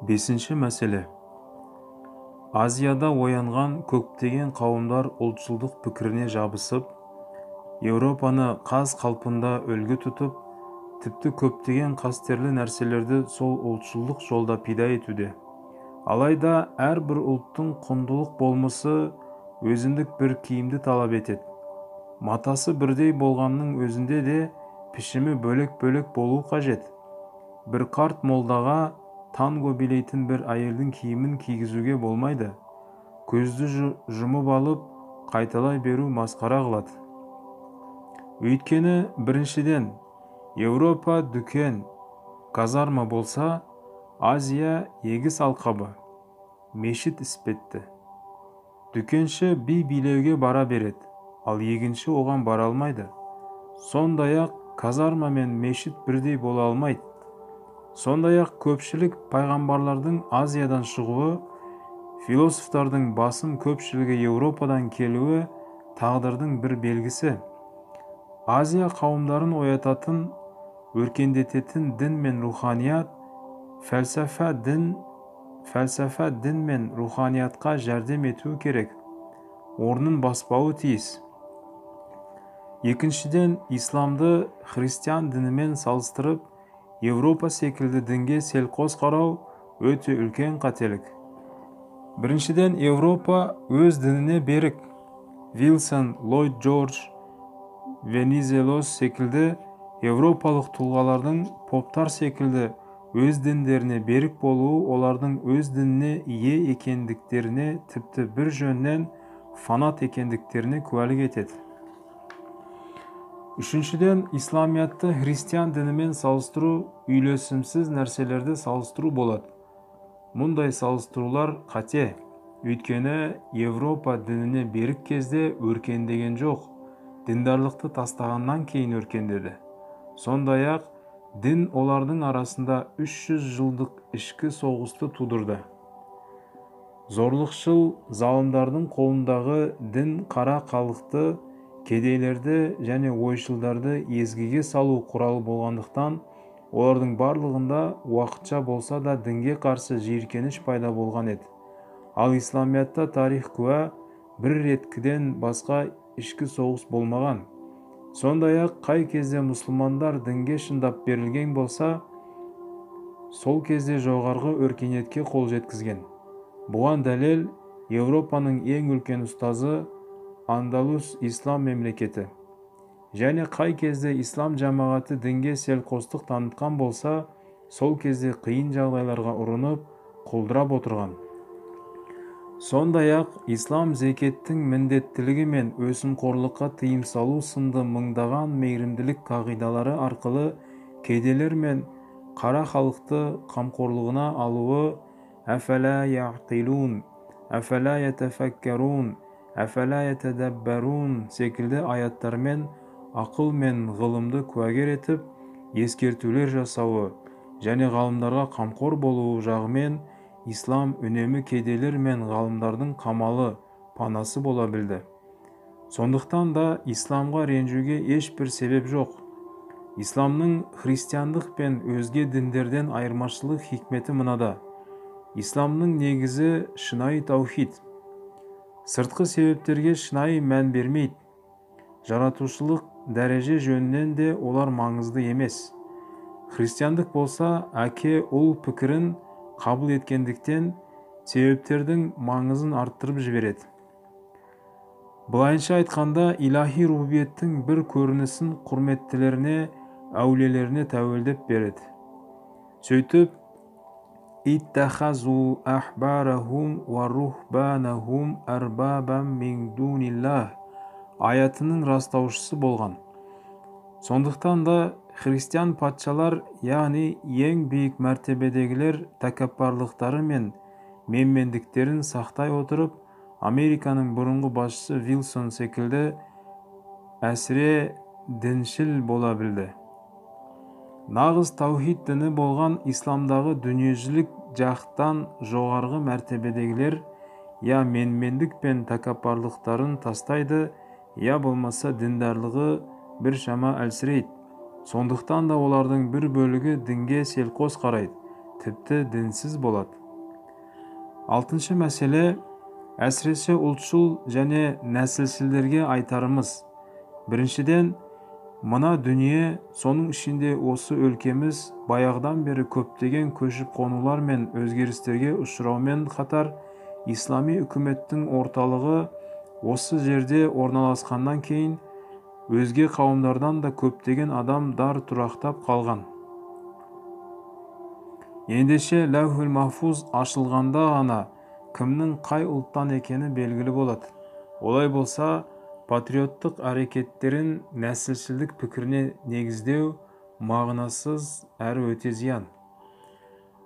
бесінші мәселе. Азияда оянған көптеген қауымдар ұлтшылдық пікіріне жабысып еуропаны қаз қалпында үлгі тұтып тіпті көптеген қастерлі нәрселерді сол ұлтшылдық жолда пида етуде. Алайда әрбір ұлттың құндылық болмысы өзіндік бір киімді талап етеді. Матасы бірдей болғанның өзінде де пішімі бөлек-бөлек болу қажет. Бір қарт молдаға танго билейтін бір әйелдің киімін кигізуге болмайды. Көзді жұмып алып қайталай беру масқара қылады. Өйткені біріншіден еуропа дүкен казарма болса азия егіс алқабы мешіт іспетті. Дүкенші би билеуге бара береді ал егінші оған бара алмайды. Сондай ақ казарма мен мешіт бірдей бола алмайды. Сондай-ақ көпшілік пайғамбарлардың азиядан шығуы философтардың басым көпшілігі еуропадан келуі тағдырдың бір белгісі. Азия қауымдарын оятатын өркендететін дін мен руханият фәлсәфа дін фәлсәфа дін мен руханиятқа жәрдем етуі керек. Орнын баспауы тиіс. Екіншіден исламды христиан дінімен салыстырып еуропа секілді дінге селқос қарау өте үлкен қателік біріншіден еуропа өз дініне берік вилсон ллойд джордж венизелос секілді еуропалық тұлғалардың поптар секілді өз діндеріне берік болуы олардың өз дініне ие екендіктеріне тіпті бір жөннен фанат екендіктеріне куәлік етеді үшіншіден исламиятты христиан дінімен салыстыру үйлесімсіз нәрселерді салыстыру болады. Мұндай салыстырулар қате. Өйткені еуропа дініне берік кезде өркендеген жоқ. Діндарлықты тастағаннан кейін өркендеді. Сондай ақ дін олардың арасында 300 жылдық ішкі соғысты тудырды. Зорлықшыл залымдардың қолындағы дін қара халықты кедейлерді және ойшылдарды езгіге салу құралы болғандықтан олардың барлығында уақытша болса да дінге қарсы жиіркеніш пайда болған еді. Ал исламиятта тарих куә бір реткіден басқа ішкі соғыс болмаған. Сондай ақ қай кезде мұсылмандар дінге шындап берілген болса сол кезде жоғарғы өркениетке қол жеткізген. Бұған дәлел еуропаның ең үлкен ұстазы андалус ислам мемлекеті және қай кезде ислам жамағаты дінге селқостық танытқан болса сол кезде қиын жағдайларға ұрынып құлдырап отырған. Сондай ақ ислам зекеттің міндеттілігі мен өсімқорлыққа тыйым салу сынды мыңдаған мейірімділік қағидалары арқылы кедейлер мен қара халықты қамқорлығына алуы әфәлә яқилун әфәлә әфәлә ятадаббарун секілді аяттармен ақыл мен ғылымды куәгер етіп ескертулер жасауы және ғалымдарға қамқор болуы жағымен ислам үнемі кедейлер мен ғалымдардың қамалы панасы бола білді. Сондықтан да исламға ренжуге ешбір себеп жоқ. Исламның христиандық пен өзге діндерден айырмашылық хикметі мынада. Исламның негізі шынайы таухид. Сыртқы себептерге шынайы мән бермейді. Жаратушылық дәреже жөнінен де олар маңызды емес. Христиандық болса әке ұл пікірін қабыл еткендіктен себептердің маңызын арттырып жібереді. Былайынша айтқанда илахи рубубиеттің бір көрінісін құрметтілеріне әулиелеріне тәуелдеп береді. Сөйтіп اتخذوا أحبارهم ورهبانهم أربابا من دون الله аятының растаушысы болған сондықтан да христиан патшалар яғни ең биік мәртебедегілер тәкаппарлықтары мен менмендіктерін сақтай отырып американың бұрынғы басшысы вилсон секілді әсіре діншіл бола білді нағыз таухид діні болған исламдағы дүниежүзілік жақтан жоғарғы мәртебедегілер я менмендік пен тәкаппарлықтарын тастайды я болмаса діндарлығы бір шама әлсірейді. Сондықтан да олардың бір бөлігі дінге селқос қарайды тіпті дінсіз болады. Алтыншы мәселе әсіресе ұлтшыл және нәсілшілдерге айтарымыз. Біріншіден мына дүние соның ішінде осы өлкеміз баяғыдан бері көптеген көшіп қонулар мен өзгерістерге ұшыраумен қатар ислами үкіметтің орталығы осы жерде орналасқаннан кейін өзге қауымдардан да көптеген адамдар тұрақтап қалған. Ендеше ләухул махфуз ашылғанда ғана кімнің қай ұлттан екені белгілі болады. Олай болса патриоттық әрекеттерін нәсілшілдік пікіріне негіздеу мағынасыз әрі өте зиян.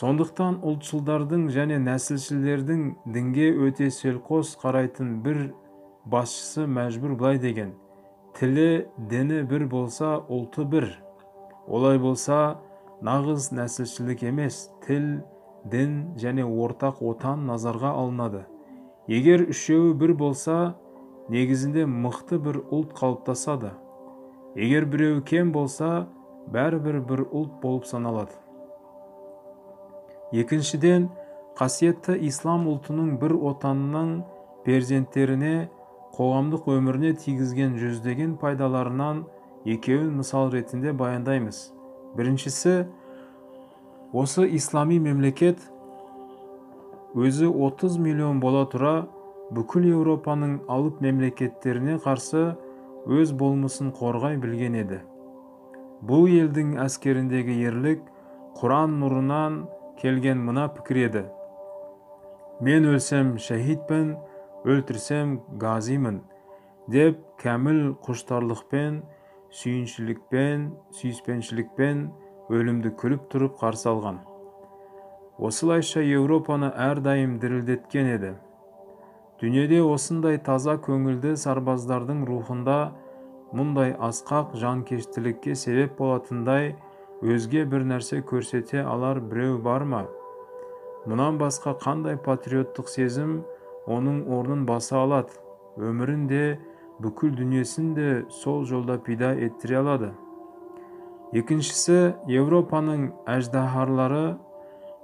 Сондықтан ұлтшылдардың және нәсілшілдердің дінге өте селқос қарайтын бір басшысы мәжбүр былай деген тілі діні бір болса ұлты бір. Олай болса нағыз нәсілшілдік емес тіл дін және ортақ отан назарға алынады. Егер үшеуі бір болса негізінде мықты бір ұлт қалыптасады егер біреу кем болса бәрібір бір ұлт болып саналады. Екіншіден қасиетті ислам ұлтының бір отанның перзенттеріне қоғамдық өміріне тигізген жүздеген пайдаларынан екеуін мысал ретінде баяндаймыз. Біріншісі осы ислами мемлекет өзі 30 миллион бола тұра бүкіл еуропаның алып мемлекеттеріне қарсы өз болмысын қорғай білген еді. Бұл елдің әскеріндегі ерлік құран нұрынан келген мына пікір еді. Мен өлсем шәһидпін өлтірсем газимін деп кәміл құштарлықпен сүйіншілікпен сүйіспеншілікпен өлімді күліп тұрып қарсы алған. Осылайша еуропаны әрдайым дірілдеткен еді. Дүниеде осындай таза көңілді сарбаздардың рухында мұндай асқақ жанкештілікке себеп болатындай өзге бір нәрсе көрсете алар біреу бар ма? Мұнан басқа қандай патриоттық сезім оның орнын баса алады? Өмірін де бүкіл дүниесін де сол жолда пида еттіре алады. Екіншісі еуропаның әждаһарлары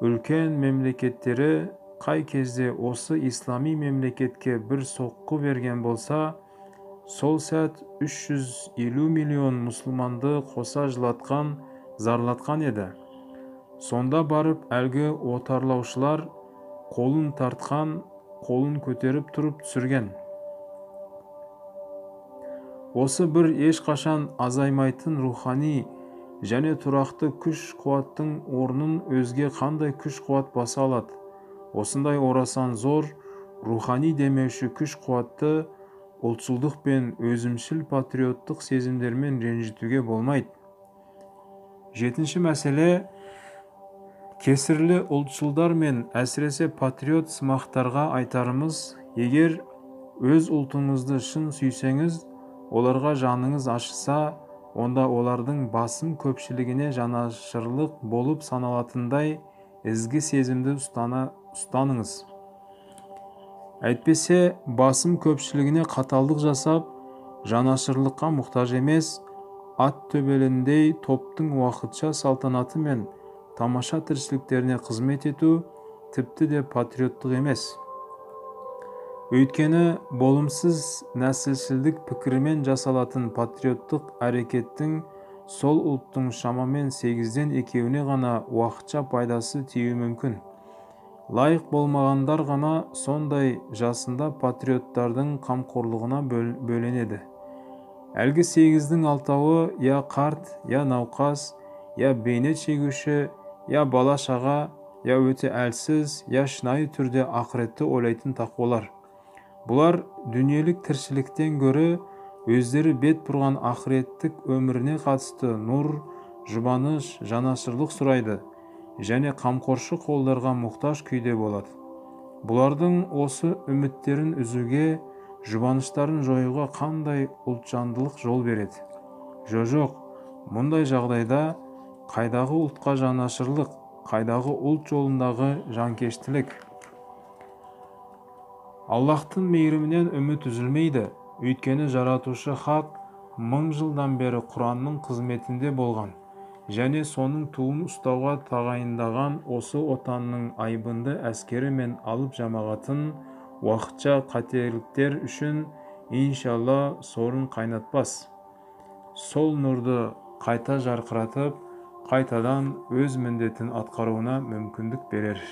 үлкен мемлекеттері қай кезде осы ислами мемлекетке бір соққы берген болса сол сәт 350 миллион мұсылманды қоса жылатқан зарлатқан еді. Сонда барып әлгі отарлаушылар қолын тартқан қолын көтеріп тұрып түсірген. Осы бір ешқашан азаймайтын рухани және тұрақты күш қуаттың орнын өзге қандай күш қуат баса алады? Осындай орасан зор рухани демеуші күш қуатты ұлтшылдық пен өзімшіл патриоттық сезімдермен ренжітуге болмайды. Жетінші мәселе кесірлі ұлтшылдар мен әсіресе патриот сымақтарға айтарымыз егер өз ұлтыңызды шын сүйсеңіз оларға жаныңыз ашыса онда олардың басым көпшілігіне жанашырлық болып саналатындай ізгі сезімді ұстана ұстаныңыз. Әйтпесе басым көпшілігіне қаталдық жасап жанашырлыққа мұқтаж емес ат төбеліндей топтың уақытша салтанаты мен тамаша тіршіліктеріне қызмет ету тіпті де патриоттық емес. Өйткені болымсыз нәсілшілдік пікірімен жасалатын патриоттық әрекеттің сол ұлттың шамамен сегізден екеуіне ғана уақытша пайдасы тиюі мүмкін. Лайық болмағандар ғана сондай жасында патриоттардың қамқорлығына бөленеді. Әлгі сегіздің алтауы я қарт я науқас я бейнет шегуші я бала шаға я өте әлсіз я шынайы түрде ақыретті ойлайтын тақуалар. Бұлар дүниелік тіршіліктен гөрі өздері бет бұрған ақыреттік өміріне қатысты нұр жұбаныш жанашырлық сұрайды. Және қамқоршы қолдарға мұқтаж күйде болады. Бұлардың осы үміттерін үзуге жұбаныштарын жоюға қандай ұлтжандылық жол береді? Жо жоқ мұндай жағдайда қайдағы ұлтқа жанашырлық қайдағы ұлт жолындағы жанкештілік? Аллаһтың мейірімінен үміт үзілмейді. Өйткені жаратушы хақ мың жылдан бері құранның қызметінде болған. Және соның туын ұстауға тағайындаған осы отанның айбынды әскері мен алып жамағатын уақытша қатерліктер үшін иншалла сорын қайнатпас. Сол нұрды қайта жарқыратып қайтадан өз міндетін атқаруына мүмкіндік берер.